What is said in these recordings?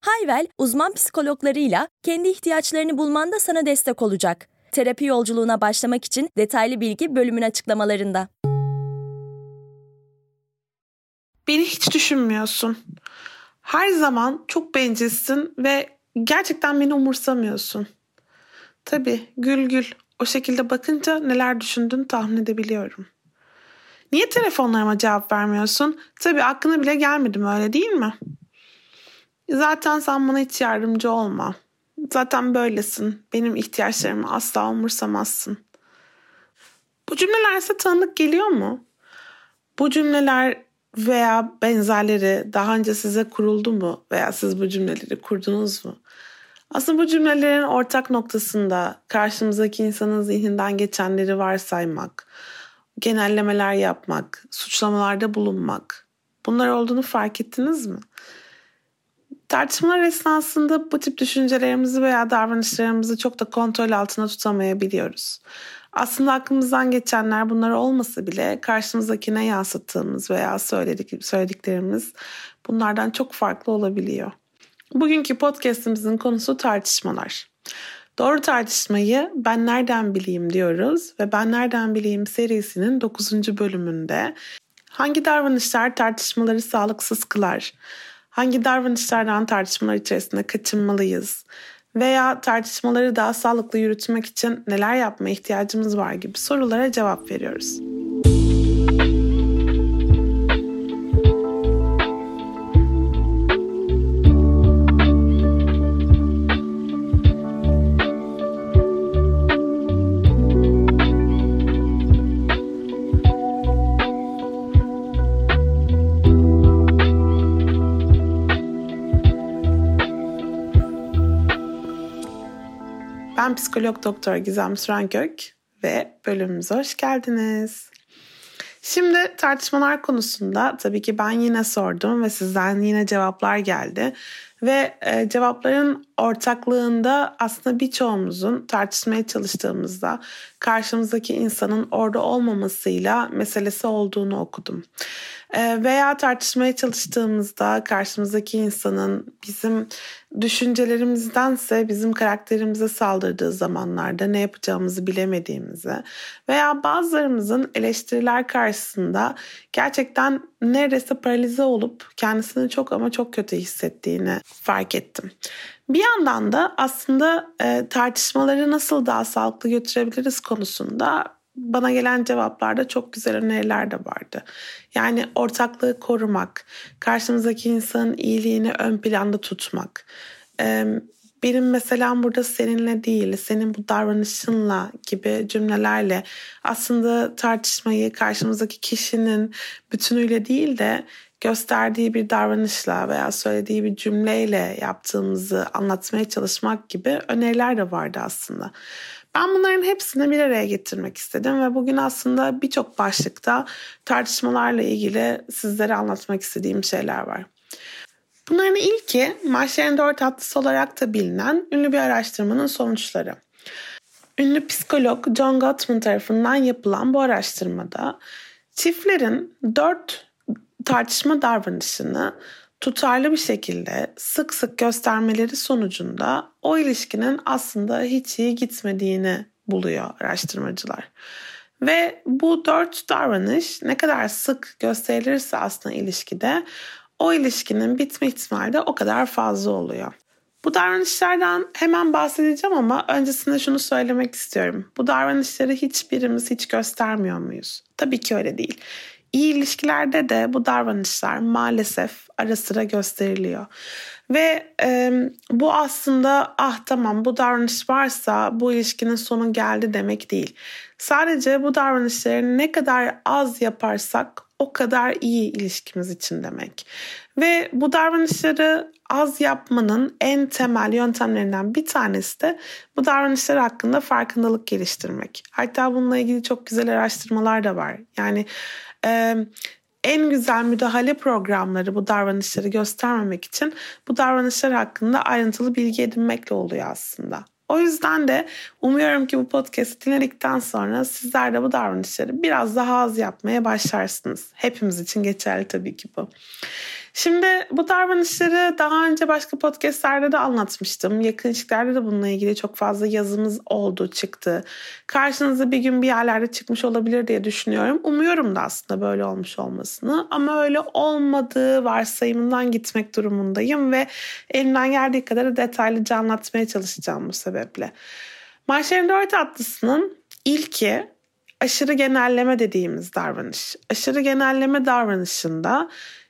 Hayvel, uzman psikologlarıyla kendi ihtiyaçlarını bulmanda sana destek olacak. Terapi yolculuğuna başlamak için detaylı bilgi bölümün açıklamalarında. Beni hiç düşünmüyorsun. Her zaman çok bencilsin ve gerçekten beni umursamıyorsun. Tabii gül gül o şekilde bakınca neler düşündüğünü tahmin edebiliyorum. Niye telefonlarıma cevap vermiyorsun? Tabii aklına bile gelmedim öyle değil mi? Zaten sen bana hiç yardımcı olma. Zaten böylesin. Benim ihtiyaçlarımı asla umursamazsın. Bu cümleler size tanıdık geliyor mu? Bu cümleler veya benzerleri daha önce size kuruldu mu veya siz bu cümleleri kurdunuz mu? Aslında bu cümlelerin ortak noktasında karşımızdaki insanın zihninden geçenleri varsaymak, genellemeler yapmak, suçlamalarda bulunmak. Bunlar olduğunu fark ettiniz mi? Tartışmalar esnasında bu tip düşüncelerimizi veya davranışlarımızı çok da kontrol altında tutamayabiliyoruz. Aslında aklımızdan geçenler bunlar olmasa bile karşımızdakine yansıttığımız veya söyledik, söylediklerimiz bunlardan çok farklı olabiliyor. Bugünkü podcastimizin konusu tartışmalar. Doğru tartışmayı ben nereden bileyim diyoruz ve ben nereden bileyim serisinin 9. bölümünde hangi davranışlar tartışmaları sağlıksız kılar? Hangi davranışlardan tartışmalar içerisinde kaçınmalıyız? Veya tartışmaları daha sağlıklı yürütmek için neler yapma ihtiyacımız var gibi sorulara cevap veriyoruz. Ben psikolog doktor Gizem Sürenkök ve bölümümüze hoş geldiniz. Şimdi tartışmalar konusunda tabii ki ben yine sordum ve sizden yine cevaplar geldi. Ve e, cevapların ortaklığında aslında birçoğumuzun tartışmaya çalıştığımızda karşımızdaki insanın orada olmamasıyla meselesi olduğunu okudum. E, veya tartışmaya çalıştığımızda karşımızdaki insanın bizim düşüncelerimizdense bizim karakterimize saldırdığı zamanlarda ne yapacağımızı bilemediğimizi veya bazılarımızın eleştiriler karşısında gerçekten neredeyse paralize olup kendisini çok ama çok kötü hissettiğini fark ettim. Bir yandan da aslında e, tartışmaları nasıl daha sağlıklı götürebiliriz konusunda bana gelen cevaplarda çok güzel öneriler de vardı. Yani ortaklığı korumak, karşımızdaki insanın iyiliğini ön planda tutmak. E, benim mesela burada seninle değil, senin bu davranışınla gibi cümlelerle aslında tartışmayı karşımızdaki kişinin bütünüyle değil de gösterdiği bir davranışla veya söylediği bir cümleyle yaptığımızı anlatmaya çalışmak gibi öneriler de vardı aslında. Ben bunların hepsini bir araya getirmek istedim ve bugün aslında birçok başlıkta tartışmalarla ilgili sizlere anlatmak istediğim şeyler var. Bunların ilki Marshall'in dört tatlısı olarak da bilinen ünlü bir araştırmanın sonuçları. Ünlü psikolog John Gottman tarafından yapılan bu araştırmada çiftlerin dört tartışma davranışını tutarlı bir şekilde sık sık göstermeleri sonucunda o ilişkinin aslında hiç iyi gitmediğini buluyor araştırmacılar. Ve bu dört davranış ne kadar sık gösterilirse aslında ilişkide o ilişkinin bitme ihtimali de o kadar fazla oluyor. Bu davranışlardan hemen bahsedeceğim ama öncesinde şunu söylemek istiyorum. Bu davranışları hiçbirimiz hiç göstermiyor muyuz? Tabii ki öyle değil. İyi ilişkilerde de bu davranışlar maalesef ara sıra gösteriliyor. Ve e, bu aslında ah tamam bu davranış varsa bu ilişkinin sonu geldi demek değil. Sadece bu davranışları ne kadar az yaparsak o kadar iyi ilişkimiz için demek. Ve bu davranışları az yapmanın en temel yöntemlerinden bir tanesi de bu davranışlar hakkında farkındalık geliştirmek. Hatta bununla ilgili çok güzel araştırmalar da var. Yani e, en güzel müdahale programları bu davranışları göstermemek için bu davranışlar hakkında ayrıntılı bilgi edinmekle oluyor aslında. O yüzden de umuyorum ki bu podcast'i dinledikten sonra sizler de bu davranışları biraz daha az yapmaya başlarsınız. Hepimiz için geçerli tabii ki bu. Şimdi bu davranışları daha önce başka podcastlerde de anlatmıştım. Yakın ilişkilerde de bununla ilgili çok fazla yazımız oldu, çıktı. Karşınıza bir gün bir yerlerde çıkmış olabilir diye düşünüyorum. Umuyorum da aslında böyle olmuş olmasını. Ama öyle olmadığı varsayımından gitmek durumundayım ve elimden geldiği kadar detaylıca anlatmaya çalışacağım bu sebeple. Marşer'in dört atlısının ilki aşırı genelleme dediğimiz davranış. Aşırı genelleme davranışında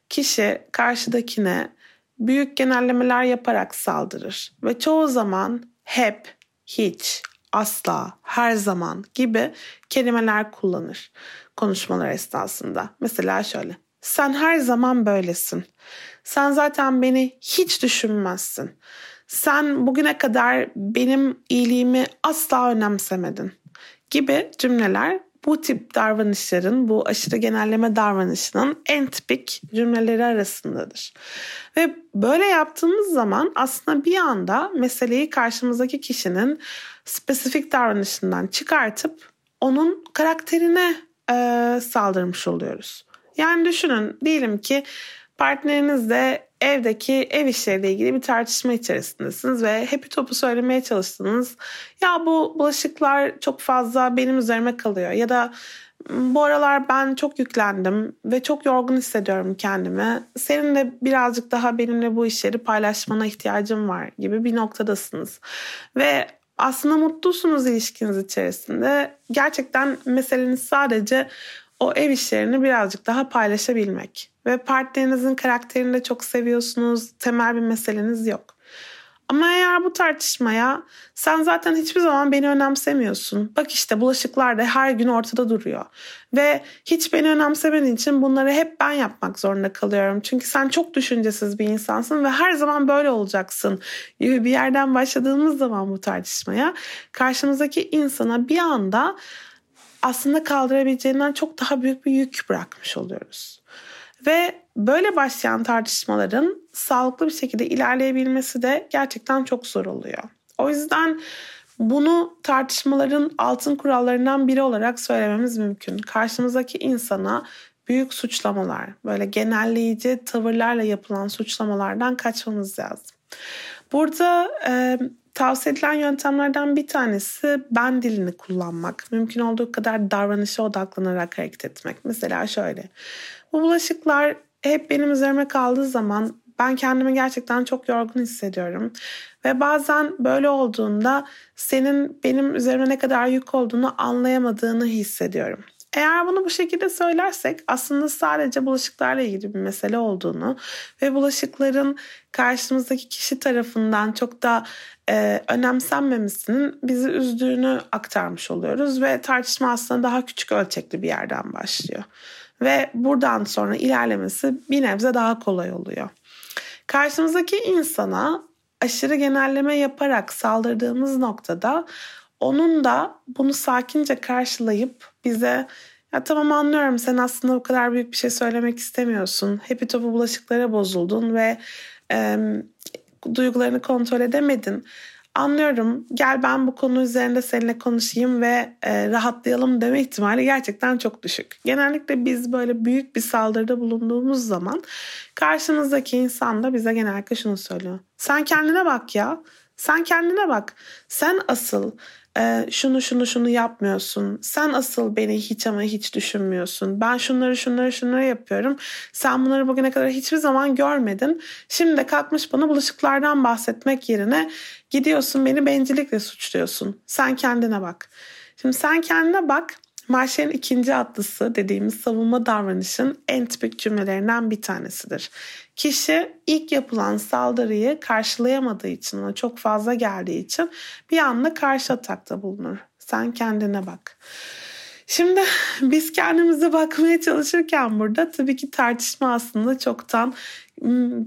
kişi karşıdakine büyük genellemeler yaparak saldırır ve çoğu zaman hep, hiç, asla, her zaman gibi kelimeler kullanır konuşmalar esnasında. Mesela şöyle. Sen her zaman böylesin. Sen zaten beni hiç düşünmezsin. Sen bugüne kadar benim iyiliğimi asla önemsemedin gibi cümleler bu tip davranışların, bu aşırı genelleme davranışının en tipik cümleleri arasındadır. Ve böyle yaptığımız zaman aslında bir anda meseleyi karşımızdaki kişinin spesifik davranışından çıkartıp onun karakterine e, saldırmış oluyoruz. Yani düşünün diyelim ki partnerinizle evdeki ev işleriyle ilgili bir tartışma içerisindesiniz ve hepi topu söylemeye çalıştınız. Ya bu bulaşıklar çok fazla benim üzerime kalıyor ya da bu aralar ben çok yüklendim ve çok yorgun hissediyorum kendimi. Senin de birazcık daha benimle bu işleri paylaşmana ihtiyacım var gibi bir noktadasınız. Ve aslında mutlusunuz ilişkiniz içerisinde. Gerçekten meseleniz sadece o ev işlerini birazcık daha paylaşabilmek. Ve partnerinizin karakterini de çok seviyorsunuz. Temel bir meseleniz yok. Ama eğer bu tartışmaya sen zaten hiçbir zaman beni önemsemiyorsun. Bak işte bulaşıklar da her gün ortada duruyor. Ve hiç beni önemsemediğin için bunları hep ben yapmak zorunda kalıyorum. Çünkü sen çok düşüncesiz bir insansın ve her zaman böyle olacaksın gibi bir yerden başladığımız zaman bu tartışmaya karşımızdaki insana bir anda aslında kaldırabileceğinden çok daha büyük bir yük bırakmış oluyoruz. Ve böyle başlayan tartışmaların sağlıklı bir şekilde ilerleyebilmesi de gerçekten çok zor oluyor. O yüzden bunu tartışmaların altın kurallarından biri olarak söylememiz mümkün. Karşımızdaki insana büyük suçlamalar, böyle genelleyici tavırlarla yapılan suçlamalardan kaçmamız lazım. Burada e, tavsiye edilen yöntemlerden bir tanesi ben dilini kullanmak. Mümkün olduğu kadar davranışa odaklanarak hareket etmek. Mesela şöyle. Bu bulaşıklar hep benim üzerime kaldığı zaman ben kendimi gerçekten çok yorgun hissediyorum. Ve bazen böyle olduğunda senin benim üzerime ne kadar yük olduğunu anlayamadığını hissediyorum. Eğer bunu bu şekilde söylersek aslında sadece bulaşıklarla ilgili bir mesele olduğunu ve bulaşıkların karşımızdaki kişi tarafından çok da e, önemsenmemesinin bizi üzdüğünü aktarmış oluyoruz ve tartışma aslında daha küçük ölçekli bir yerden başlıyor. Ve buradan sonra ilerlemesi bir nebze daha kolay oluyor. Karşımızdaki insana aşırı genelleme yaparak saldırdığımız noktada onun da bunu sakince karşılayıp bize ya tamam anlıyorum sen aslında o kadar büyük bir şey söylemek istemiyorsun. Hepi topu bulaşıklara bozuldun ve e, duygularını kontrol edemedin. Anlıyorum gel ben bu konu üzerinde seninle konuşayım ve e, rahatlayalım deme ihtimali gerçekten çok düşük. Genellikle biz böyle büyük bir saldırıda bulunduğumuz zaman karşımızdaki insan da bize genellikle şunu söylüyor. Sen kendine bak ya. Sen kendine bak. Sen asıl e, şunu şunu şunu yapmıyorsun. Sen asıl beni hiç ama hiç düşünmüyorsun. Ben şunları şunları şunları yapıyorum. Sen bunları bugüne kadar hiçbir zaman görmedin. Şimdi de kalkmış bana bulaşıklardan bahsetmek yerine gidiyorsun beni bencillikle suçluyorsun. Sen kendine bak. Şimdi sen kendine bak. Marşer'in ikinci atlısı dediğimiz savunma davranışın en tipik cümlelerinden bir tanesidir. Kişi ilk yapılan saldırıyı karşılayamadığı için, ona çok fazla geldiği için bir anda karşı atakta bulunur. Sen kendine bak. Şimdi biz kendimize bakmaya çalışırken burada tabii ki tartışma aslında çoktan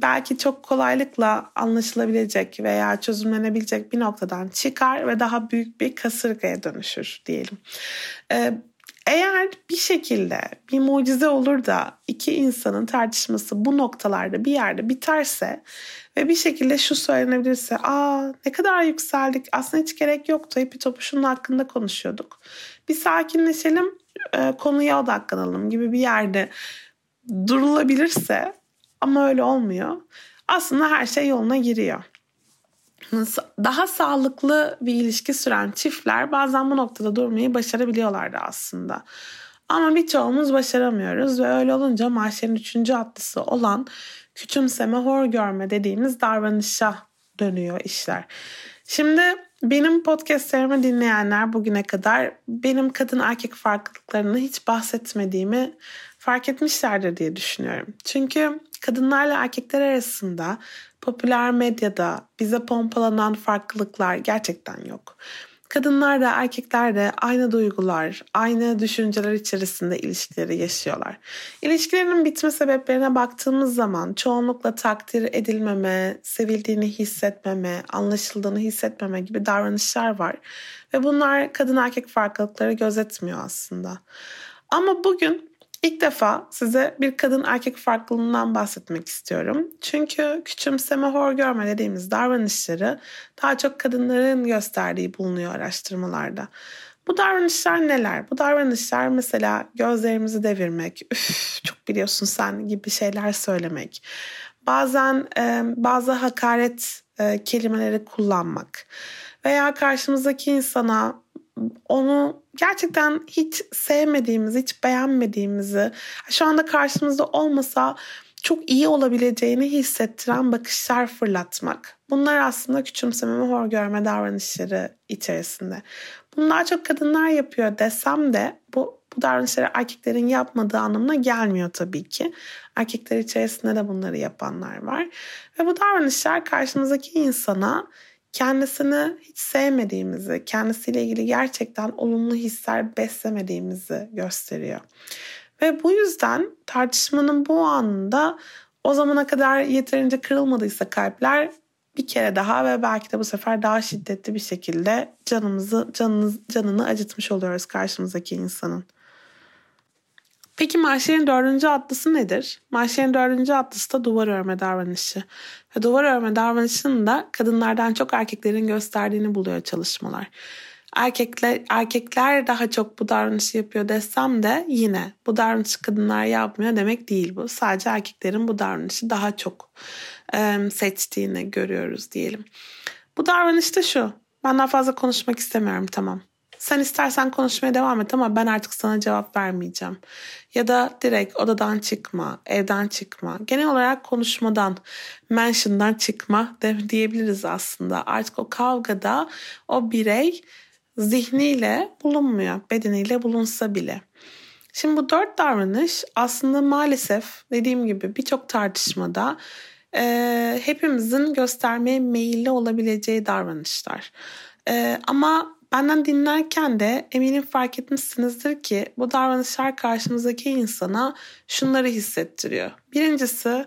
belki çok kolaylıkla anlaşılabilecek veya çözümlenebilecek bir noktadan çıkar ve daha büyük bir kasırgaya dönüşür diyelim. Eğer bir şekilde bir mucize olur da iki insanın tartışması bu noktalarda bir yerde biterse ve bir şekilde şu söylenebilirse aa ne kadar yükseldik aslında hiç gerek yoktu hepi topu şunun hakkında konuşuyorduk. Bir sakinleşelim e, konuya odaklanalım gibi bir yerde durulabilirse ama öyle olmuyor. Aslında her şey yoluna giriyor. Daha sağlıklı bir ilişki süren çiftler bazen bu noktada durmayı başarabiliyorlardı aslında. Ama birçoğumuz başaramıyoruz ve öyle olunca maaşların üçüncü atlısı olan küçümseme, hor görme dediğimiz davranışa dönüyor işler. Şimdi benim podcastlerimi dinleyenler bugüne kadar benim kadın erkek farklılıklarını hiç bahsetmediğimi fark etmişlerdir diye düşünüyorum. Çünkü kadınlarla erkekler arasında popüler medyada bize pompalanan farklılıklar gerçekten yok. Kadınlar da erkekler de aynı duygular, aynı düşünceler içerisinde ilişkileri yaşıyorlar. İlişkilerin bitme sebeplerine baktığımız zaman çoğunlukla takdir edilmeme, sevildiğini hissetmeme, anlaşıldığını hissetmeme gibi davranışlar var. Ve bunlar kadın erkek farklılıkları gözetmiyor aslında. Ama bugün İlk defa size bir kadın erkek farklılığından bahsetmek istiyorum. Çünkü küçümseme, hor görme dediğimiz davranışları daha çok kadınların gösterdiği bulunuyor araştırmalarda. Bu davranışlar neler? Bu davranışlar mesela gözlerimizi devirmek, üf çok biliyorsun sen gibi şeyler söylemek. Bazen e, bazı hakaret e, kelimeleri kullanmak veya karşımızdaki insana onu gerçekten hiç sevmediğimizi, hiç beğenmediğimizi, şu anda karşımızda olmasa çok iyi olabileceğini hissettiren bakışlar fırlatmak. Bunlar aslında küçümseme ve hor görme davranışları içerisinde. Bunlar çok kadınlar yapıyor desem de bu, bu davranışları erkeklerin yapmadığı anlamına gelmiyor tabii ki. Erkekler içerisinde de bunları yapanlar var. Ve bu davranışlar karşımızdaki insana kendisini hiç sevmediğimizi, kendisiyle ilgili gerçekten olumlu hisler beslemediğimizi gösteriyor. Ve bu yüzden tartışmanın bu anında o zamana kadar yeterince kırılmadıysa kalpler bir kere daha ve belki de bu sefer daha şiddetli bir şekilde canımızı canını, canını acıtmış oluyoruz karşımızdaki insanın. Peki Mahşer'in dördüncü atlısı nedir? Mahşer'in dördüncü atlısı da duvar örme davranışı. Ve duvar örme davranışının da kadınlardan çok erkeklerin gösterdiğini buluyor çalışmalar. Erkekler, erkekler daha çok bu davranışı yapıyor desem de yine bu davranışı kadınlar yapmıyor demek değil bu. Sadece erkeklerin bu davranışı daha çok e, seçtiğini görüyoruz diyelim. Bu davranış da şu. Ben daha fazla konuşmak istemiyorum tamam. Sen istersen konuşmaya devam et ama ben artık sana cevap vermeyeceğim. Ya da direkt odadan çıkma, evden çıkma. Genel olarak konuşmadan, mention'dan çıkma de, diyebiliriz aslında. Artık o kavgada o birey zihniyle bulunmuyor, bedeniyle bulunsa bile. Şimdi bu dört davranış aslında maalesef dediğim gibi birçok tartışmada e, hepimizin göstermeye meyilli olabileceği davranışlar. E, ama Benden dinlerken de eminim fark etmişsinizdir ki bu davranışlar karşımızdaki insana şunları hissettiriyor. Birincisi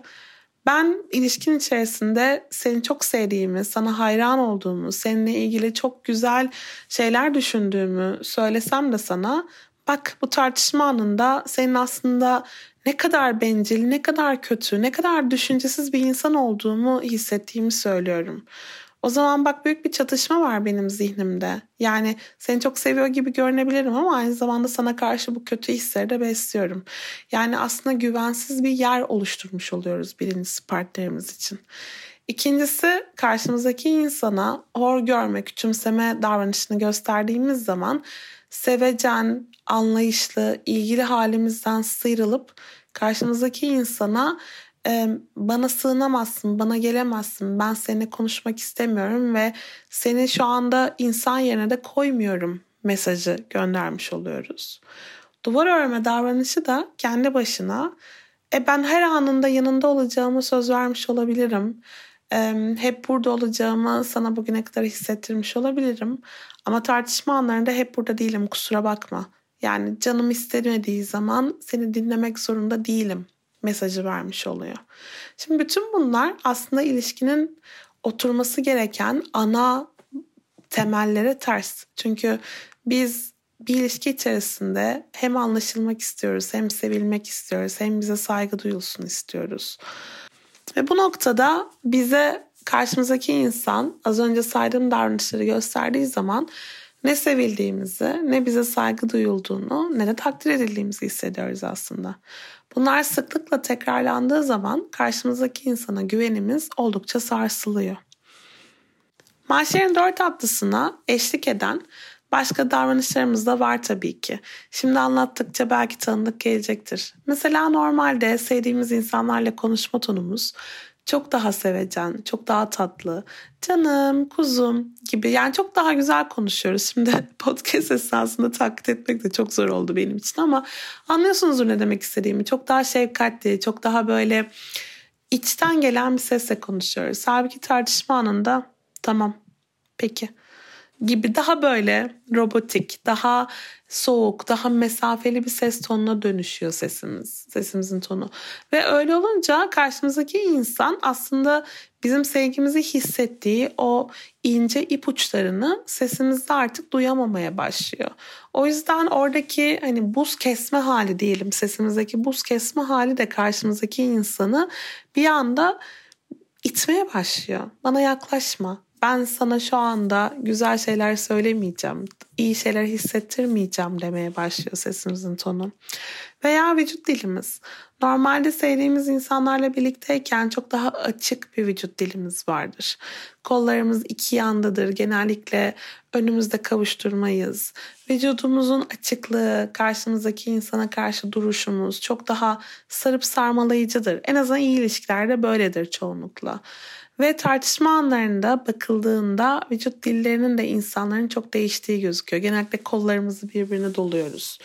ben ilişkin içerisinde seni çok sevdiğimi, sana hayran olduğumu, seninle ilgili çok güzel şeyler düşündüğümü söylesem de sana bak bu tartışma anında senin aslında ne kadar bencil, ne kadar kötü, ne kadar düşüncesiz bir insan olduğumu hissettiğimi söylüyorum. O zaman bak büyük bir çatışma var benim zihnimde. Yani seni çok seviyor gibi görünebilirim ama aynı zamanda sana karşı bu kötü hisleri de besliyorum. Yani aslında güvensiz bir yer oluşturmuş oluyoruz birincisi partnerimiz için. İkincisi karşımızdaki insana hor görme, küçümseme davranışını gösterdiğimiz zaman sevecen, anlayışlı, ilgili halimizden sıyrılıp karşımızdaki insana bana sığınamazsın, bana gelemezsin, ben seninle konuşmak istemiyorum ve seni şu anda insan yerine de koymuyorum mesajı göndermiş oluyoruz. Duvar örme davranışı da kendi başına e ben her anında yanında olacağımı söz vermiş olabilirim. E, hep burada olacağımı sana bugüne kadar hissettirmiş olabilirim. Ama tartışma anlarında hep burada değilim kusura bakma. Yani canım istemediği zaman seni dinlemek zorunda değilim mesajı vermiş oluyor. Şimdi bütün bunlar aslında ilişkinin oturması gereken ana temellere ters. Çünkü biz bir ilişki içerisinde hem anlaşılmak istiyoruz, hem sevilmek istiyoruz, hem bize saygı duyulsun istiyoruz. Ve bu noktada bize karşımızdaki insan az önce saydığım davranışları gösterdiği zaman ne sevildiğimizi, ne bize saygı duyulduğunu, ne de takdir edildiğimizi hissediyoruz aslında. Bunlar sıklıkla tekrarlandığı zaman karşımızdaki insana güvenimiz oldukça sarsılıyor. Mahşer'in dört atlısına eşlik eden başka davranışlarımız da var tabii ki. Şimdi anlattıkça belki tanıdık gelecektir. Mesela normalde sevdiğimiz insanlarla konuşma tonumuz çok daha sevecen, çok daha tatlı, canım, kuzum gibi yani çok daha güzel konuşuyoruz. Şimdi podcast esnasında taklit etmek de çok zor oldu benim için ama anlıyorsunuzdur ne demek istediğimi. Çok daha şefkatli, çok daha böyle içten gelen bir sesle konuşuyoruz. Halbuki tartışma anında tamam peki gibi daha böyle robotik, daha soğuk, daha mesafeli bir ses tonuna dönüşüyor sesimiz, sesimizin tonu. Ve öyle olunca karşımızdaki insan aslında bizim sevgimizi hissettiği o ince ipuçlarını sesimizde artık duyamamaya başlıyor. O yüzden oradaki hani buz kesme hali diyelim sesimizdeki buz kesme hali de karşımızdaki insanı bir anda itmeye başlıyor. Bana yaklaşma, ben sana şu anda güzel şeyler söylemeyeceğim, iyi şeyler hissettirmeyeceğim demeye başlıyor sesimizin tonu. Veya vücut dilimiz. Normalde sevdiğimiz insanlarla birlikteyken çok daha açık bir vücut dilimiz vardır. Kollarımız iki yandadır. Genellikle önümüzde kavuşturmayız. Vücudumuzun açıklığı, karşımızdaki insana karşı duruşumuz çok daha sarıp sarmalayıcıdır. En azından iyi ilişkilerde böyledir çoğunlukla. Ve tartışma anlarında bakıldığında vücut dillerinin de insanların çok değiştiği gözüküyor. Genellikle kollarımızı birbirine doluyoruz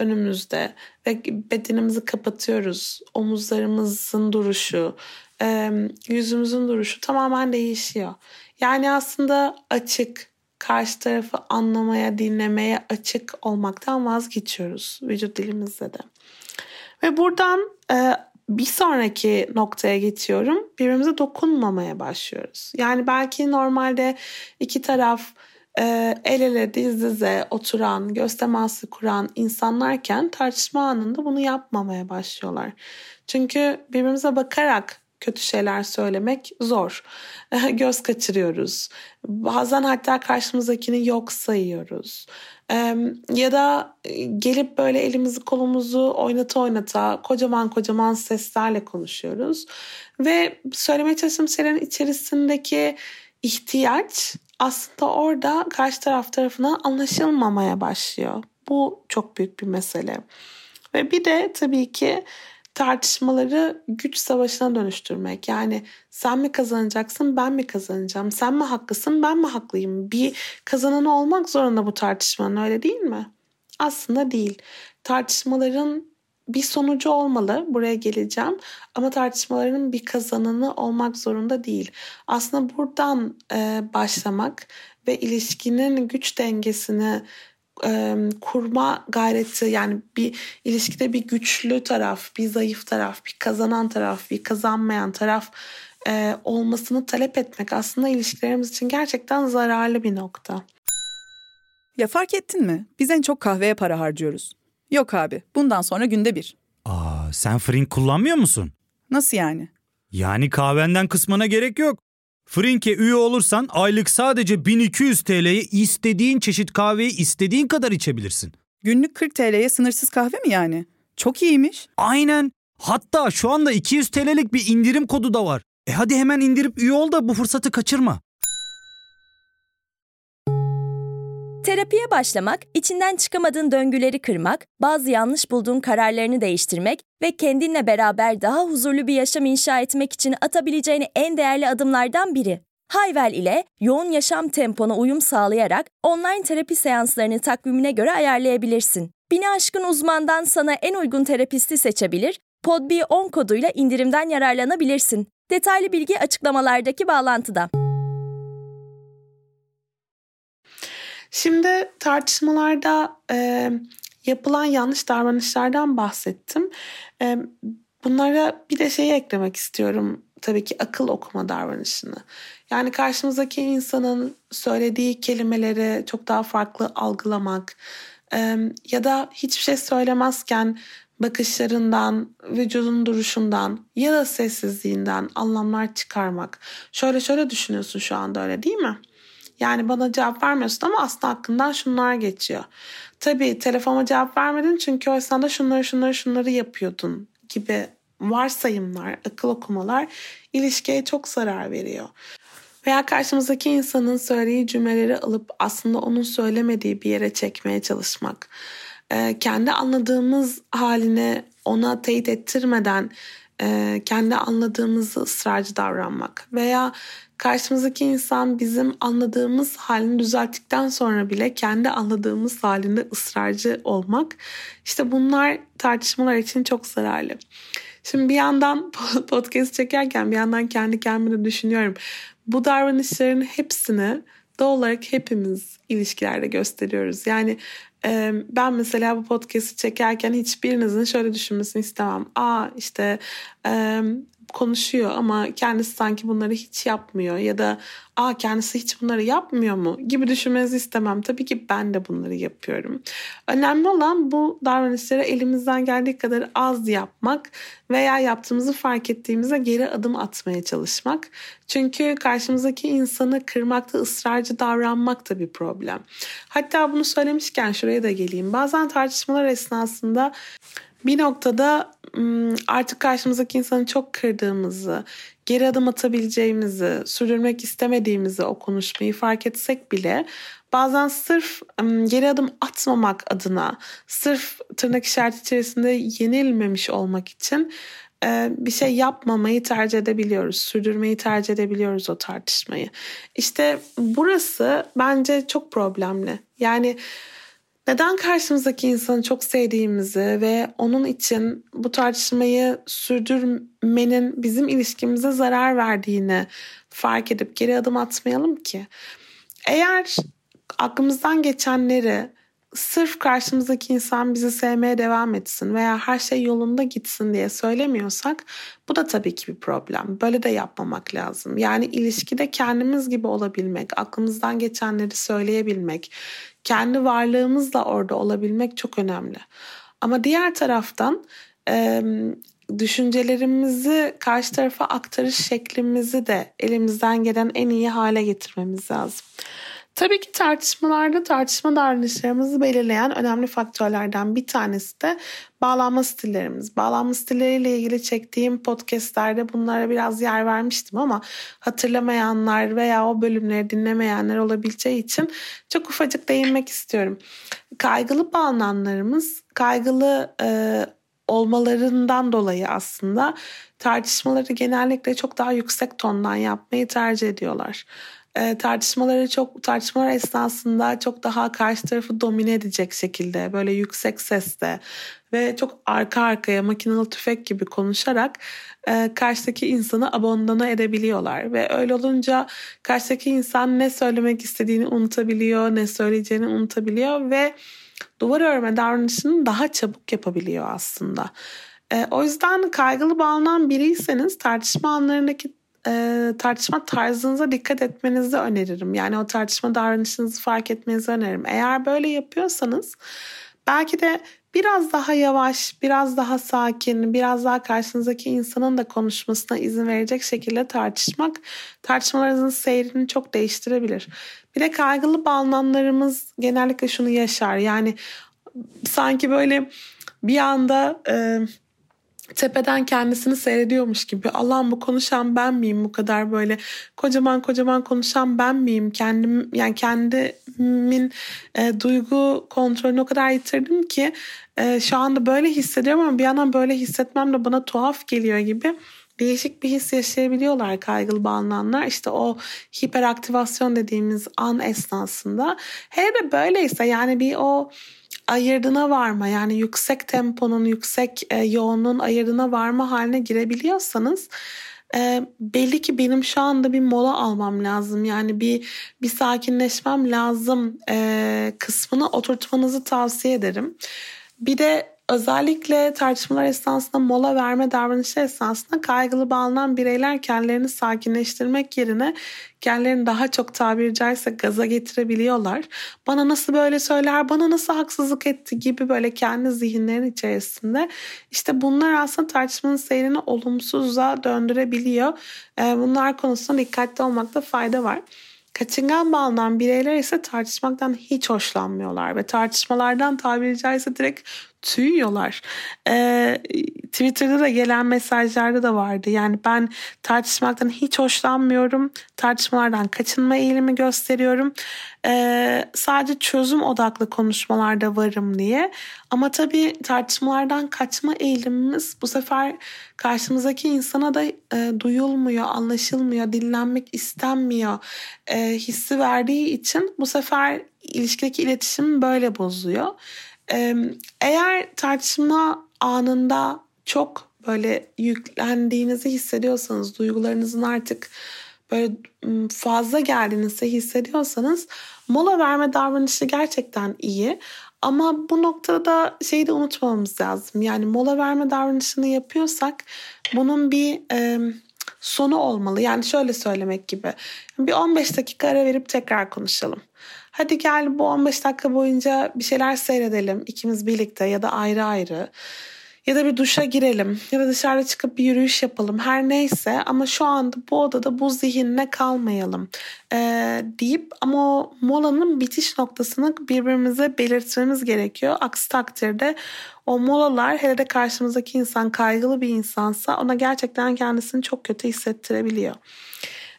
önümüzde ve bedenimizi kapatıyoruz. Omuzlarımızın duruşu, yüzümüzün duruşu tamamen değişiyor. Yani aslında açık, karşı tarafı anlamaya, dinlemeye açık olmaktan vazgeçiyoruz vücut dilimizde de. Ve buradan bir sonraki noktaya geçiyorum. Birbirimize dokunmamaya başlıyoruz. Yani belki normalde iki taraf e, el ele diz dize oturan, göz teması kuran insanlarken tartışma anında bunu yapmamaya başlıyorlar. Çünkü birbirimize bakarak kötü şeyler söylemek zor. Göz kaçırıyoruz. Bazen hatta karşımızdakini yok sayıyoruz. Ya da e, gelip böyle elimizi kolumuzu oynata oynata kocaman kocaman seslerle konuşuyoruz. Ve söylemeye çalıştığım şeylerin içerisindeki ihtiyaç aslında orada karşı taraf tarafından anlaşılmamaya başlıyor. Bu çok büyük bir mesele. Ve bir de tabii ki tartışmaları güç savaşına dönüştürmek. Yani sen mi kazanacaksın ben mi kazanacağım? Sen mi haklısın ben mi haklıyım? Bir kazanan olmak zorunda bu tartışmanın öyle değil mi? Aslında değil. Tartışmaların bir sonucu olmalı. Buraya geleceğim. Ama tartışmaların bir kazananı olmak zorunda değil. Aslında buradan e, başlamak ve ilişkinin güç dengesini e, kurma gayreti yani bir ilişkide bir güçlü taraf, bir zayıf taraf, bir kazanan taraf, bir kazanmayan taraf e, olmasını talep etmek aslında ilişkilerimiz için gerçekten zararlı bir nokta. Ya fark ettin mi? Biz en çok kahveye para harcıyoruz. Yok abi, bundan sonra günde bir. Aa, sen Frink kullanmıyor musun? Nasıl yani? Yani kahvenden kısmına gerek yok. Frink'e üye olursan aylık sadece 1200 TL'ye istediğin çeşit kahveyi istediğin kadar içebilirsin. Günlük 40 TL'ye sınırsız kahve mi yani? Çok iyiymiş. Aynen. Hatta şu anda 200 TL'lik bir indirim kodu da var. E hadi hemen indirip üye ol da bu fırsatı kaçırma. Terapiye başlamak, içinden çıkamadığın döngüleri kırmak, bazı yanlış bulduğun kararlarını değiştirmek ve kendinle beraber daha huzurlu bir yaşam inşa etmek için atabileceğin en değerli adımlardan biri. Hayvel ile yoğun yaşam tempona uyum sağlayarak online terapi seanslarını takvimine göre ayarlayabilirsin. Bini aşkın uzmandan sana en uygun terapisti seçebilir, podb10 koduyla indirimden yararlanabilirsin. Detaylı bilgi açıklamalardaki bağlantıda. Şimdi tartışmalarda e, yapılan yanlış davranışlardan bahsettim. Bunlara bir de şeyi eklemek istiyorum tabii ki akıl okuma davranışını. Yani karşımızdaki insanın söylediği kelimeleri çok daha farklı algılamak ya da hiçbir şey söylemezken bakışlarından, vücudun duruşundan ya da sessizliğinden anlamlar çıkarmak. Şöyle şöyle düşünüyorsun şu anda öyle değil mi? Yani bana cevap vermiyorsun ama aslında hakkından şunlar geçiyor. Tabii telefona cevap vermedin çünkü o esnada şunları şunları şunları yapıyordun gibi varsayımlar, akıl okumalar ilişkiye çok zarar veriyor. Veya karşımızdaki insanın söylediği cümleleri alıp aslında onun söylemediği bir yere çekmeye çalışmak. Ee, kendi anladığımız halini ona teyit ettirmeden e, kendi anladığımızı ısrarcı davranmak. Veya karşımızdaki insan bizim anladığımız halini düzelttikten sonra bile kendi anladığımız halinde ısrarcı olmak. İşte bunlar tartışmalar için çok zararlı. Şimdi bir yandan podcast çekerken bir yandan kendi kendime düşünüyorum. Bu davranışların hepsini doğal olarak hepimiz ilişkilerde gösteriyoruz. Yani ben mesela bu podcast'i çekerken hiçbirinizin şöyle düşünmesini istemem. Aa işte konuşuyor ama kendisi sanki bunları hiç yapmıyor ya da aa kendisi hiç bunları yapmıyor mu gibi düşünmenizi istemem. Tabii ki ben de bunları yapıyorum. Önemli olan bu davranışları elimizden geldiği kadar az yapmak veya yaptığımızı fark ettiğimizde geri adım atmaya çalışmak. Çünkü karşımızdaki insanı kırmakta ısrarcı davranmak da bir problem. Hatta bunu söylemişken şuraya da geleyim. Bazen tartışmalar esnasında bir noktada artık karşımızdaki insanı çok kırdığımızı, geri adım atabileceğimizi, sürdürmek istemediğimizi o konuşmayı fark etsek bile bazen sırf geri adım atmamak adına, sırf tırnak işareti içerisinde yenilmemiş olmak için bir şey yapmamayı tercih edebiliyoruz. Sürdürmeyi tercih edebiliyoruz o tartışmayı. İşte burası bence çok problemli. Yani neden karşımızdaki insanı çok sevdiğimizi ve onun için bu tartışmayı sürdürmenin bizim ilişkimize zarar verdiğini fark edip geri adım atmayalım ki? Eğer aklımızdan geçenleri sırf karşımızdaki insan bizi sevmeye devam etsin veya her şey yolunda gitsin diye söylemiyorsak bu da tabii ki bir problem. Böyle de yapmamak lazım. Yani ilişkide kendimiz gibi olabilmek, aklımızdan geçenleri söyleyebilmek, kendi varlığımızla orada olabilmek çok önemli. Ama diğer taraftan e, düşüncelerimizi karşı tarafa aktarış şeklimizi de elimizden gelen en iyi hale getirmemiz lazım. Tabii ki tartışmalarda tartışma davranışlarımızı belirleyen önemli faktörlerden bir tanesi de bağlanma stillerimiz. Bağlanma stilleriyle ilgili çektiğim podcastlerde bunlara biraz yer vermiştim ama hatırlamayanlar veya o bölümleri dinlemeyenler olabileceği için çok ufacık değinmek istiyorum. Kaygılı bağlananlarımız kaygılı e, olmalarından dolayı aslında tartışmaları genellikle çok daha yüksek tondan yapmayı tercih ediyorlar e, tartışmaları çok tartışmalar esnasında çok daha karşı tarafı domine edecek şekilde böyle yüksek sesle ve çok arka arkaya makinalı tüfek gibi konuşarak e, karşıdaki insanı abondana edebiliyorlar ve öyle olunca karşıdaki insan ne söylemek istediğini unutabiliyor, ne söyleyeceğini unutabiliyor ve duvar örme davranışını daha çabuk yapabiliyor aslında. E, o yüzden kaygılı bağlanan biriyseniz tartışma anlarındaki e, tartışma tarzınıza dikkat etmenizi öneririm. Yani o tartışma davranışınızı fark etmenizi öneririm. Eğer böyle yapıyorsanız belki de biraz daha yavaş, biraz daha sakin, biraz daha karşınızdaki insanın da konuşmasına izin verecek şekilde tartışmak tartışmalarınızın seyrini çok değiştirebilir. Bir de kaygılı bağlananlarımız genellikle şunu yaşar. Yani sanki böyle bir anda e, tepeden kendisini seyrediyormuş gibi Allah'ım bu konuşan ben miyim bu kadar böyle kocaman kocaman konuşan ben miyim kendim yani kendimin e, duygu kontrolünü o kadar yitirdim ki e, şu anda böyle hissediyorum ama bir yandan böyle hissetmem de bana tuhaf geliyor gibi değişik bir his yaşayabiliyorlar kaygılı bağlananlar. İşte o hiperaktivasyon dediğimiz an esnasında. Hele böyleyse yani bir o ayırdına varma yani yüksek temponun, yüksek e, yoğunluğun ayırdına varma haline girebiliyorsanız e, belli ki benim şu anda bir mola almam lazım. Yani bir bir sakinleşmem lazım e, kısmını oturtmanızı tavsiye ederim. Bir de özellikle tartışmalar esnasında mola verme davranışı esnasında kaygılı bağlanan bireyler kendilerini sakinleştirmek yerine kendilerini daha çok tabiri caizse gaza getirebiliyorlar. Bana nasıl böyle söyler, bana nasıl haksızlık etti gibi böyle kendi zihinlerin içerisinde. İşte bunlar aslında tartışmanın seyrini olumsuza döndürebiliyor. Bunlar konusunda dikkatli olmakta fayda var. Kaçıngan bağlanan bireyler ise tartışmaktan hiç hoşlanmıyorlar ve tartışmalardan tabiri caizse direkt tüyüyorlar. Ee, Twitter'da da gelen mesajlarda da vardı. Yani ben tartışmaktan hiç hoşlanmıyorum. Tartışmalardan kaçınma eğilimi gösteriyorum. Ee, sadece çözüm odaklı konuşmalarda varım diye. Ama tabii tartışmalardan kaçma eğilimimiz bu sefer karşımızdaki insana da e, duyulmuyor, anlaşılmıyor, dinlenmek istenmiyor e, hissi verdiği için bu sefer ilişkideki iletişim böyle bozuyor. Eğer tartışma anında çok böyle yüklendiğinizi hissediyorsanız, duygularınızın artık böyle fazla geldiğinizi hissediyorsanız mola verme davranışı gerçekten iyi. Ama bu noktada şeyi de unutmamamız lazım. Yani mola verme davranışını yapıyorsak bunun bir e, sonu olmalı. Yani şöyle söylemek gibi. Bir 15 dakika ara verip tekrar konuşalım. Hadi gel bu 15 dakika boyunca bir şeyler seyredelim ikimiz birlikte ya da ayrı ayrı. Ya da bir duşa girelim ya da dışarıda çıkıp bir yürüyüş yapalım her neyse ama şu anda bu odada bu zihinle kalmayalım ee, deyip ama o molanın bitiş noktasını birbirimize belirtmemiz gerekiyor. Aksi takdirde o molalar hele de karşımızdaki insan kaygılı bir insansa ona gerçekten kendisini çok kötü hissettirebiliyor.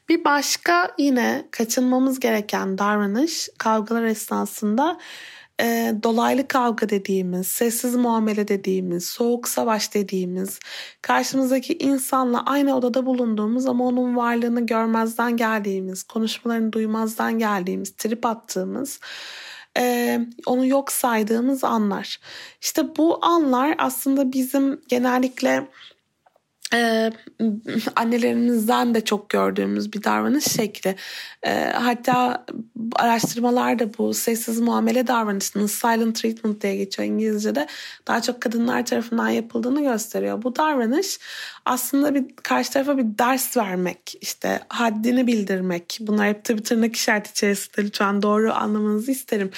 Bir başka yine kaçınmamız gereken davranış kavgalar esnasında e, dolaylı kavga dediğimiz, sessiz muamele dediğimiz, soğuk savaş dediğimiz, karşımızdaki insanla aynı odada bulunduğumuz ama onun varlığını görmezden geldiğimiz, konuşmalarını duymazdan geldiğimiz, trip attığımız, e, onu yok saydığımız anlar. İşte bu anlar aslında bizim genellikle e, annelerimizden de çok gördüğümüz bir davranış şekli. E, hatta araştırmalarda bu sessiz muamele davranışının silent treatment diye geçiyor İngilizce'de daha çok kadınlar tarafından yapıldığını gösteriyor. Bu davranış aslında bir karşı tarafa bir ders vermek, işte haddini bildirmek. Bunlar hep tabii tırnak işareti içerisinde lütfen doğru anlamanızı isterim.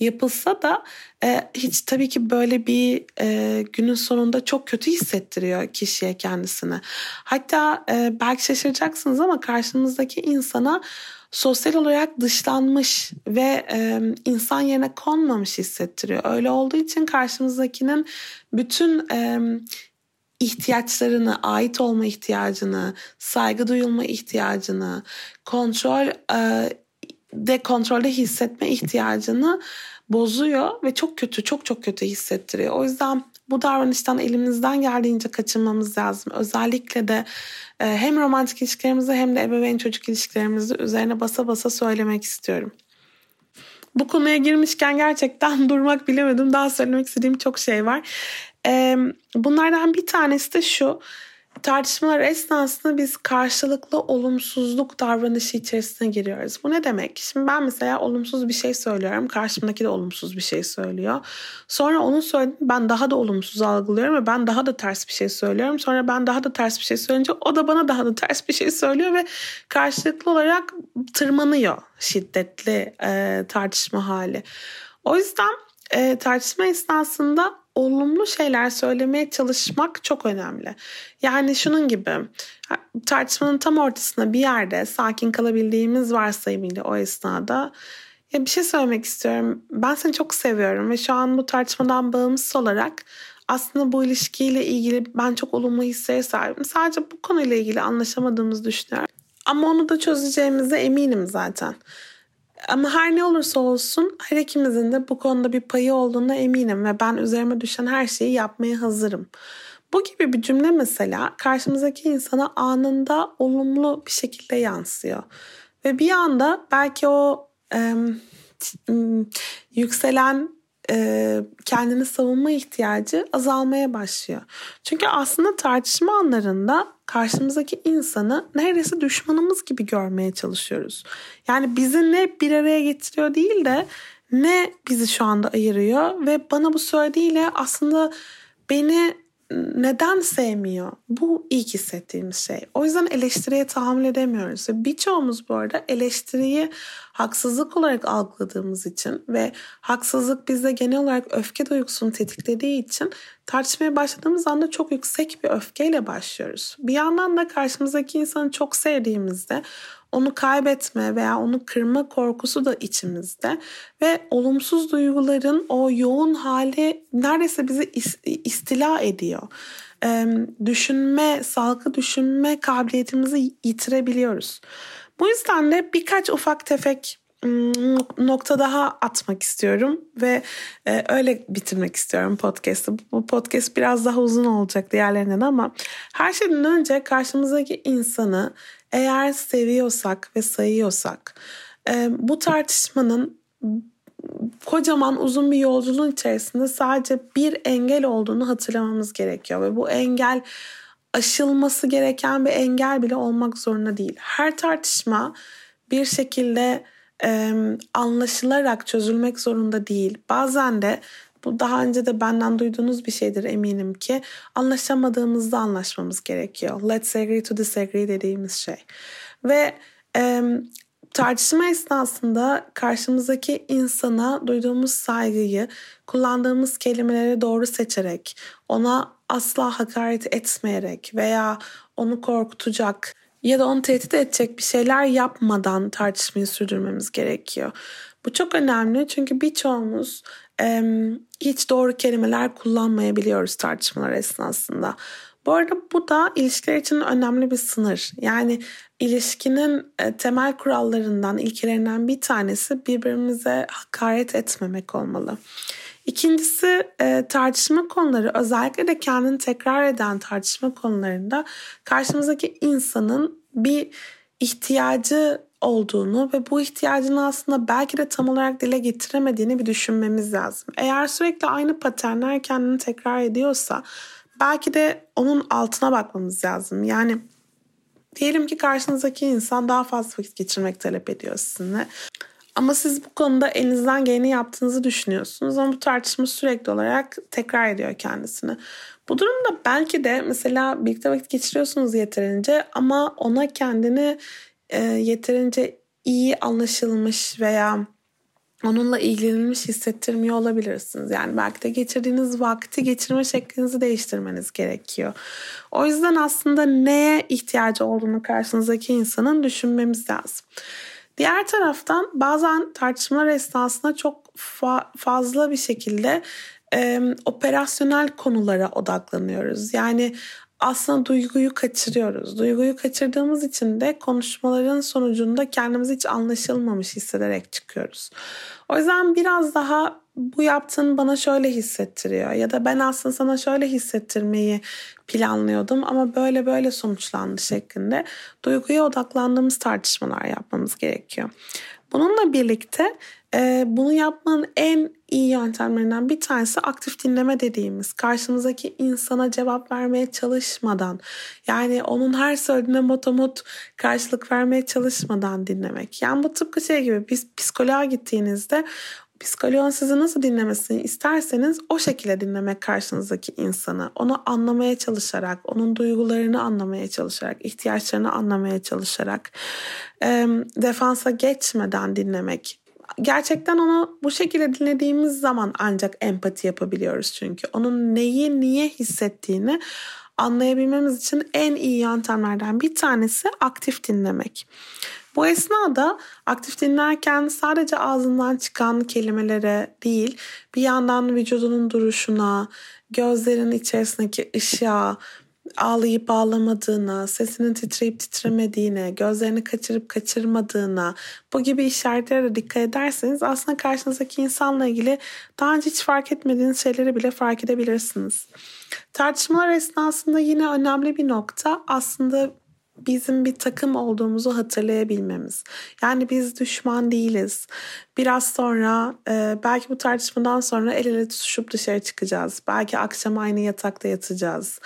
Yapılsa da e, hiç tabii ki böyle bir e, günün sonunda çok kötü hissettiriyor kişiye kendisini. Hatta e, belki şaşıracaksınız ama karşınızdaki insana sosyal olarak dışlanmış ve e, insan yerine konmamış hissettiriyor. Öyle olduğu için karşımızdakinin bütün e, ihtiyaçlarını, ait olma ihtiyacını, saygı duyulma ihtiyacını, kontrol e, de kontrolde hissetme ihtiyacını bozuyor ve çok kötü, çok çok kötü hissettiriyor. O yüzden bu davranıştan elimizden geldiğince kaçınmamız lazım. Özellikle de e, hem romantik ilişkilerimizde hem de ebeveyn çocuk ilişkilerimizde üzerine basa basa söylemek istiyorum. Bu konuya girmişken gerçekten durmak bilemedim. Daha söylemek istediğim çok şey var. Bunlardan bir tanesi de şu tartışmalar esnasında biz karşılıklı olumsuzluk davranışı içerisine giriyoruz. Bu ne demek? Şimdi ben mesela olumsuz bir şey söylüyorum. Karşımdaki de olumsuz bir şey söylüyor. Sonra onun söylediğini ben daha da olumsuz algılıyorum ve ben daha da ters bir şey söylüyorum. Sonra ben daha da ters bir şey söyleyince o da bana daha da ters bir şey söylüyor ve karşılıklı olarak tırmanıyor şiddetli e, tartışma hali. O yüzden e, tartışma esnasında olumlu şeyler söylemeye çalışmak çok önemli. Yani şunun gibi tartışmanın tam ortasında bir yerde sakin kalabildiğimiz varsayımıyla o esnada ya bir şey söylemek istiyorum. Ben seni çok seviyorum ve şu an bu tartışmadan bağımsız olarak aslında bu ilişkiyle ilgili ben çok olumlu hislere sahibim. Sadece bu konuyla ilgili anlaşamadığımızı düşünüyorum. Ama onu da çözeceğimize eminim zaten. Ama her ne olursa olsun her ikimizin de bu konuda bir payı olduğuna eminim ve ben üzerime düşen her şeyi yapmaya hazırım. Bu gibi bir cümle mesela karşımızdaki insana anında olumlu bir şekilde yansıyor. Ve bir anda belki o e, yükselen e, kendini savunma ihtiyacı azalmaya başlıyor. Çünkü aslında tartışma anlarında karşımızdaki insanı neredeyse düşmanımız gibi görmeye çalışıyoruz. Yani bizi ne bir araya getiriyor değil de ne bizi şu anda ayırıyor ve bana bu söylediğiyle aslında beni neden sevmiyor? Bu ilk hissettiğimiz şey. O yüzden eleştiriye tahammül edemiyoruz. Ve birçoğumuz bu arada eleştiriyi haksızlık olarak algıladığımız için ve haksızlık bizde genel olarak öfke duygusunu tetiklediği için tartışmaya başladığımız anda çok yüksek bir öfkeyle başlıyoruz. Bir yandan da karşımızdaki insanı çok sevdiğimizde onu kaybetme veya onu kırma korkusu da içimizde ve olumsuz duyguların o yoğun hali neredeyse bizi istila ediyor. Ee, düşünme, sağlıklı düşünme kabiliyetimizi yitirebiliyoruz. Bu yüzden de birkaç ufak tefek nokta daha atmak istiyorum ve e, öyle bitirmek istiyorum podcast'ı. Bu podcast biraz daha uzun olacak diğerlerinden ama her şeyden önce karşımızdaki insanı eğer seviyorsak ve sayıyorsak e, bu tartışmanın kocaman uzun bir yolculuğun içerisinde sadece bir engel olduğunu hatırlamamız gerekiyor ve bu engel aşılması gereken bir engel bile olmak zorunda değil. Her tartışma bir şekilde e, anlaşılarak çözülmek zorunda değil. Bazen de bu daha önce de benden duyduğunuz bir şeydir eminim ki anlaşamadığımızda anlaşmamız gerekiyor. Let's agree to disagree dediğimiz şey. Ve e, tartışma esnasında karşımızdaki insana duyduğumuz saygıyı kullandığımız kelimeleri doğru seçerek, ona asla hakaret etmeyerek veya onu korkutacak ya da onu tehdit edecek bir şeyler yapmadan tartışmayı sürdürmemiz gerekiyor. Bu çok önemli çünkü birçoğumuz e, hiç doğru kelimeler kullanmayabiliyoruz tartışmalar esnasında. Bu arada bu da ilişkiler için önemli bir sınır. Yani ilişkinin e, temel kurallarından, ilkelerinden bir tanesi birbirimize hakaret etmemek olmalı. İkincisi e, tartışma konuları özellikle de kendini tekrar eden tartışma konularında karşımızdaki insanın bir ihtiyacı olduğunu ve bu ihtiyacını aslında belki de tam olarak dile getiremediğini bir düşünmemiz lazım. Eğer sürekli aynı paternler kendini tekrar ediyorsa belki de onun altına bakmamız lazım. Yani diyelim ki karşınızdaki insan daha fazla vakit geçirmek talep ediyor sizinle. Ama siz bu konuda elinizden geleni yaptığınızı düşünüyorsunuz ama bu tartışma sürekli olarak tekrar ediyor kendisini. Bu durumda belki de mesela birlikte vakit geçiriyorsunuz yeterince ama ona kendini e, yeterince iyi anlaşılmış veya onunla ilgilenilmiş hissettirmiyor olabilirsiniz. Yani belki de geçirdiğiniz vakti geçirme şeklinizi değiştirmeniz gerekiyor. O yüzden aslında neye ihtiyacı olduğunu karşınızdaki insanın düşünmemiz lazım. Diğer taraftan bazen tartışmalar esnasında çok fa- fazla bir şekilde e, operasyonel konulara odaklanıyoruz. Yani aslında duyguyu kaçırıyoruz. Duyguyu kaçırdığımız için de konuşmaların sonucunda kendimizi hiç anlaşılmamış hissederek çıkıyoruz. O yüzden biraz daha bu yaptığın bana şöyle hissettiriyor ya da ben aslında sana şöyle hissettirmeyi planlıyordum ama böyle böyle sonuçlandı şeklinde duyguya odaklandığımız tartışmalar yapmamız gerekiyor. Bununla birlikte e, bunu yapmanın en iyi yöntemlerinden bir tanesi aktif dinleme dediğimiz. Karşımızdaki insana cevap vermeye çalışmadan yani onun her söylediğine motomot karşılık vermeye çalışmadan dinlemek. Yani bu tıpkı şey gibi biz psikoloğa gittiğinizde psikoloğun sizi nasıl dinlemesini isterseniz o şekilde dinlemek karşınızdaki insanı. Onu anlamaya çalışarak, onun duygularını anlamaya çalışarak, ihtiyaçlarını anlamaya çalışarak, defansa geçmeden dinlemek. Gerçekten onu bu şekilde dinlediğimiz zaman ancak empati yapabiliyoruz çünkü. Onun neyi niye hissettiğini anlayabilmemiz için en iyi yöntemlerden bir tanesi aktif dinlemek. Bu esnada aktif dinlerken sadece ağzından çıkan kelimelere değil bir yandan vücudunun duruşuna, gözlerin içerisindeki ışığa, ağlayıp ağlamadığına, sesinin titreyip titremediğine, gözlerini kaçırıp kaçırmadığına bu gibi işaretlere dikkat ederseniz aslında karşınızdaki insanla ilgili daha önce hiç fark etmediğiniz şeyleri bile fark edebilirsiniz. Tartışmalar esnasında yine önemli bir nokta aslında bizim bir takım olduğumuzu hatırlayabilmemiz. Yani biz düşman değiliz. Biraz sonra e, belki bu tartışmadan sonra el ele tutuşup dışarı çıkacağız. Belki akşam aynı yatakta yatacağız.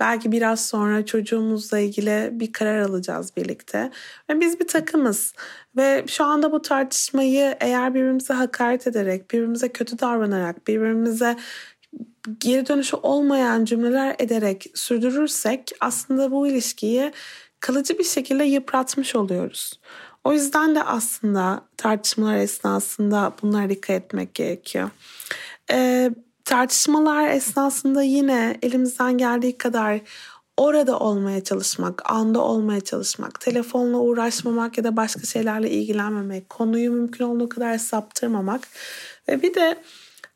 Belki biraz sonra çocuğumuzla ilgili bir karar alacağız birlikte. Ve biz bir takımız. Ve şu anda bu tartışmayı eğer birbirimize hakaret ederek, birbirimize kötü davranarak, birbirimize geri dönüşü olmayan cümleler ederek sürdürürsek aslında bu ilişkiyi kalıcı bir şekilde yıpratmış oluyoruz. O yüzden de aslında tartışmalar esnasında bunlara dikkat etmek gerekiyor. Ee, tartışmalar esnasında yine elimizden geldiği kadar orada olmaya çalışmak, anda olmaya çalışmak, telefonla uğraşmamak ya da başka şeylerle ilgilenmemek, konuyu mümkün olduğu kadar saptırmamak ve bir de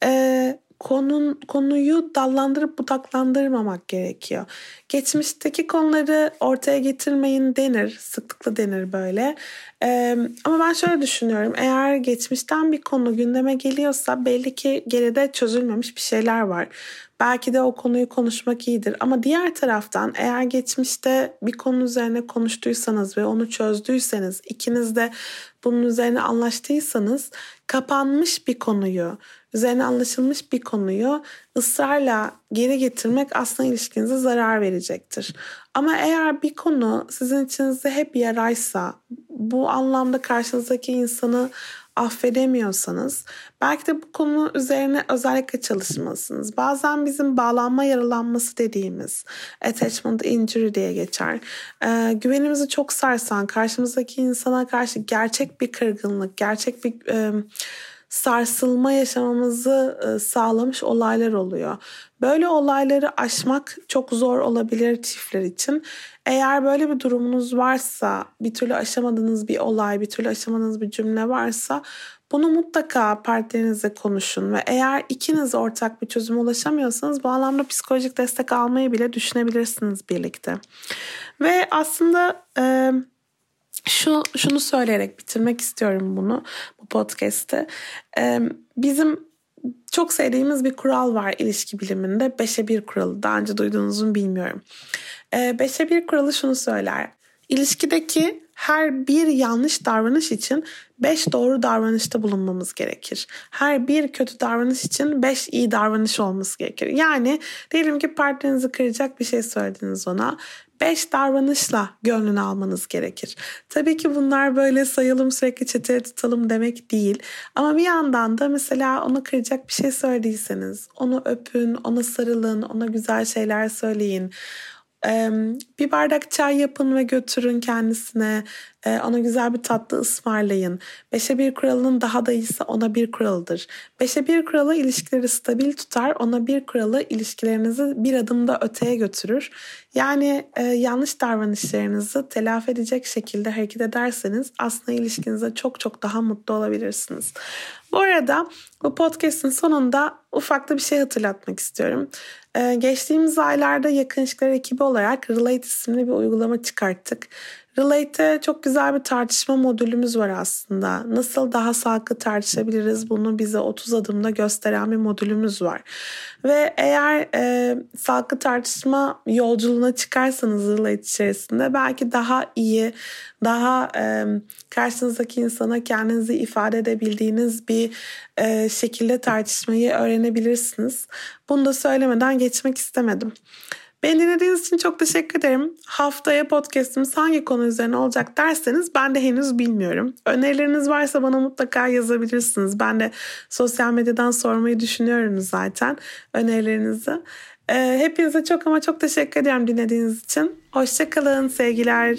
e, konun, konuyu dallandırıp budaklandırmamak gerekiyor. Geçmişteki konuları ortaya getirmeyin denir, sıklıkla denir böyle. Ee, ama ben şöyle düşünüyorum, eğer geçmişten bir konu gündeme geliyorsa belli ki geride çözülmemiş bir şeyler var. Belki de o konuyu konuşmak iyidir. Ama diğer taraftan eğer geçmişte bir konu üzerine konuştuysanız ve onu çözdüyseniz, ikiniz de bunun üzerine anlaştıysanız kapanmış bir konuyu, üzerine anlaşılmış bir konuyu ısrarla geri getirmek aslında ilişkinize zarar verecektir. Ama eğer bir konu sizin içinizde hep yaraysa, bu anlamda karşınızdaki insanı affedemiyorsanız belki de bu konu üzerine özellikle çalışmalısınız. Bazen bizim bağlanma yaralanması dediğimiz attachment injury diye geçer. Ee, güvenimizi çok sarsan karşımızdaki insana karşı gerçek bir kırgınlık, gerçek bir... E, sarsılma yaşamamızı e, sağlamış olaylar oluyor. Böyle olayları aşmak çok zor olabilir çiftler için. Eğer böyle bir durumunuz varsa, bir türlü aşamadığınız bir olay, bir türlü aşamadığınız bir cümle varsa bunu mutlaka partnerinizle konuşun ve eğer ikiniz ortak bir çözüme ulaşamıyorsanız bu anlamda psikolojik destek almayı bile düşünebilirsiniz birlikte. Ve aslında e, şu şunu söyleyerek bitirmek istiyorum bunu bu podcast'te. Ee, bizim çok sevdiğimiz bir kural var ilişki biliminde. Beşe bir kuralı. Daha önce duyduğunuzu bilmiyorum. Ee, beşe bir kuralı şunu söyler. İlişkideki her bir yanlış davranış için beş doğru davranışta bulunmamız gerekir. Her bir kötü davranış için beş iyi davranış olması gerekir. Yani diyelim ki partnerinizi kıracak bir şey söylediniz ona. Beş davranışla gönlünü almanız gerekir. Tabii ki bunlar böyle sayalım sürekli çeteye tutalım demek değil. Ama bir yandan da mesela onu kıracak bir şey söylediyseniz onu öpün, ona sarılın, ona güzel şeyler söyleyin bir bardak çay yapın ve götürün kendisine. Ona güzel bir tatlı ısmarlayın. Beşe bir kuralının daha da iyisi ona bir kuralıdır. Beşe bir kuralı ilişkileri stabil tutar. Ona bir kuralı ilişkilerinizi bir adım da öteye götürür. Yani yanlış davranışlarınızı telafi edecek şekilde hareket ederseniz aslında ilişkinize çok çok daha mutlu olabilirsiniz. Bu arada bu podcast'in sonunda ufak da bir şey hatırlatmak istiyorum. Ee, geçtiğimiz aylarda Yakın İlişkiler ekibi olarak Relate isimli bir uygulama çıkarttık. Relate'te çok güzel bir tartışma modülümüz var aslında. Nasıl daha sağlıklı tartışabiliriz bunu bize 30 adımda gösteren bir modülümüz var. Ve eğer e, sağlıklı tartışma yolculuğuna çıkarsanız Relate içerisinde belki daha iyi, daha e, karşınızdaki insana kendinizi ifade edebildiğiniz bir e, şekilde tartışmayı öğrenebilirsiniz. Bunu da söylemeden geçmek istemedim. Beni dinlediğiniz için çok teşekkür ederim. Haftaya podcastimiz hangi konu üzerine olacak derseniz ben de henüz bilmiyorum. Önerileriniz varsa bana mutlaka yazabilirsiniz. Ben de sosyal medyadan sormayı düşünüyorum zaten önerilerinizi. Ee, hepinize çok ama çok teşekkür ederim dinlediğiniz için. Hoşçakalın sevgiler.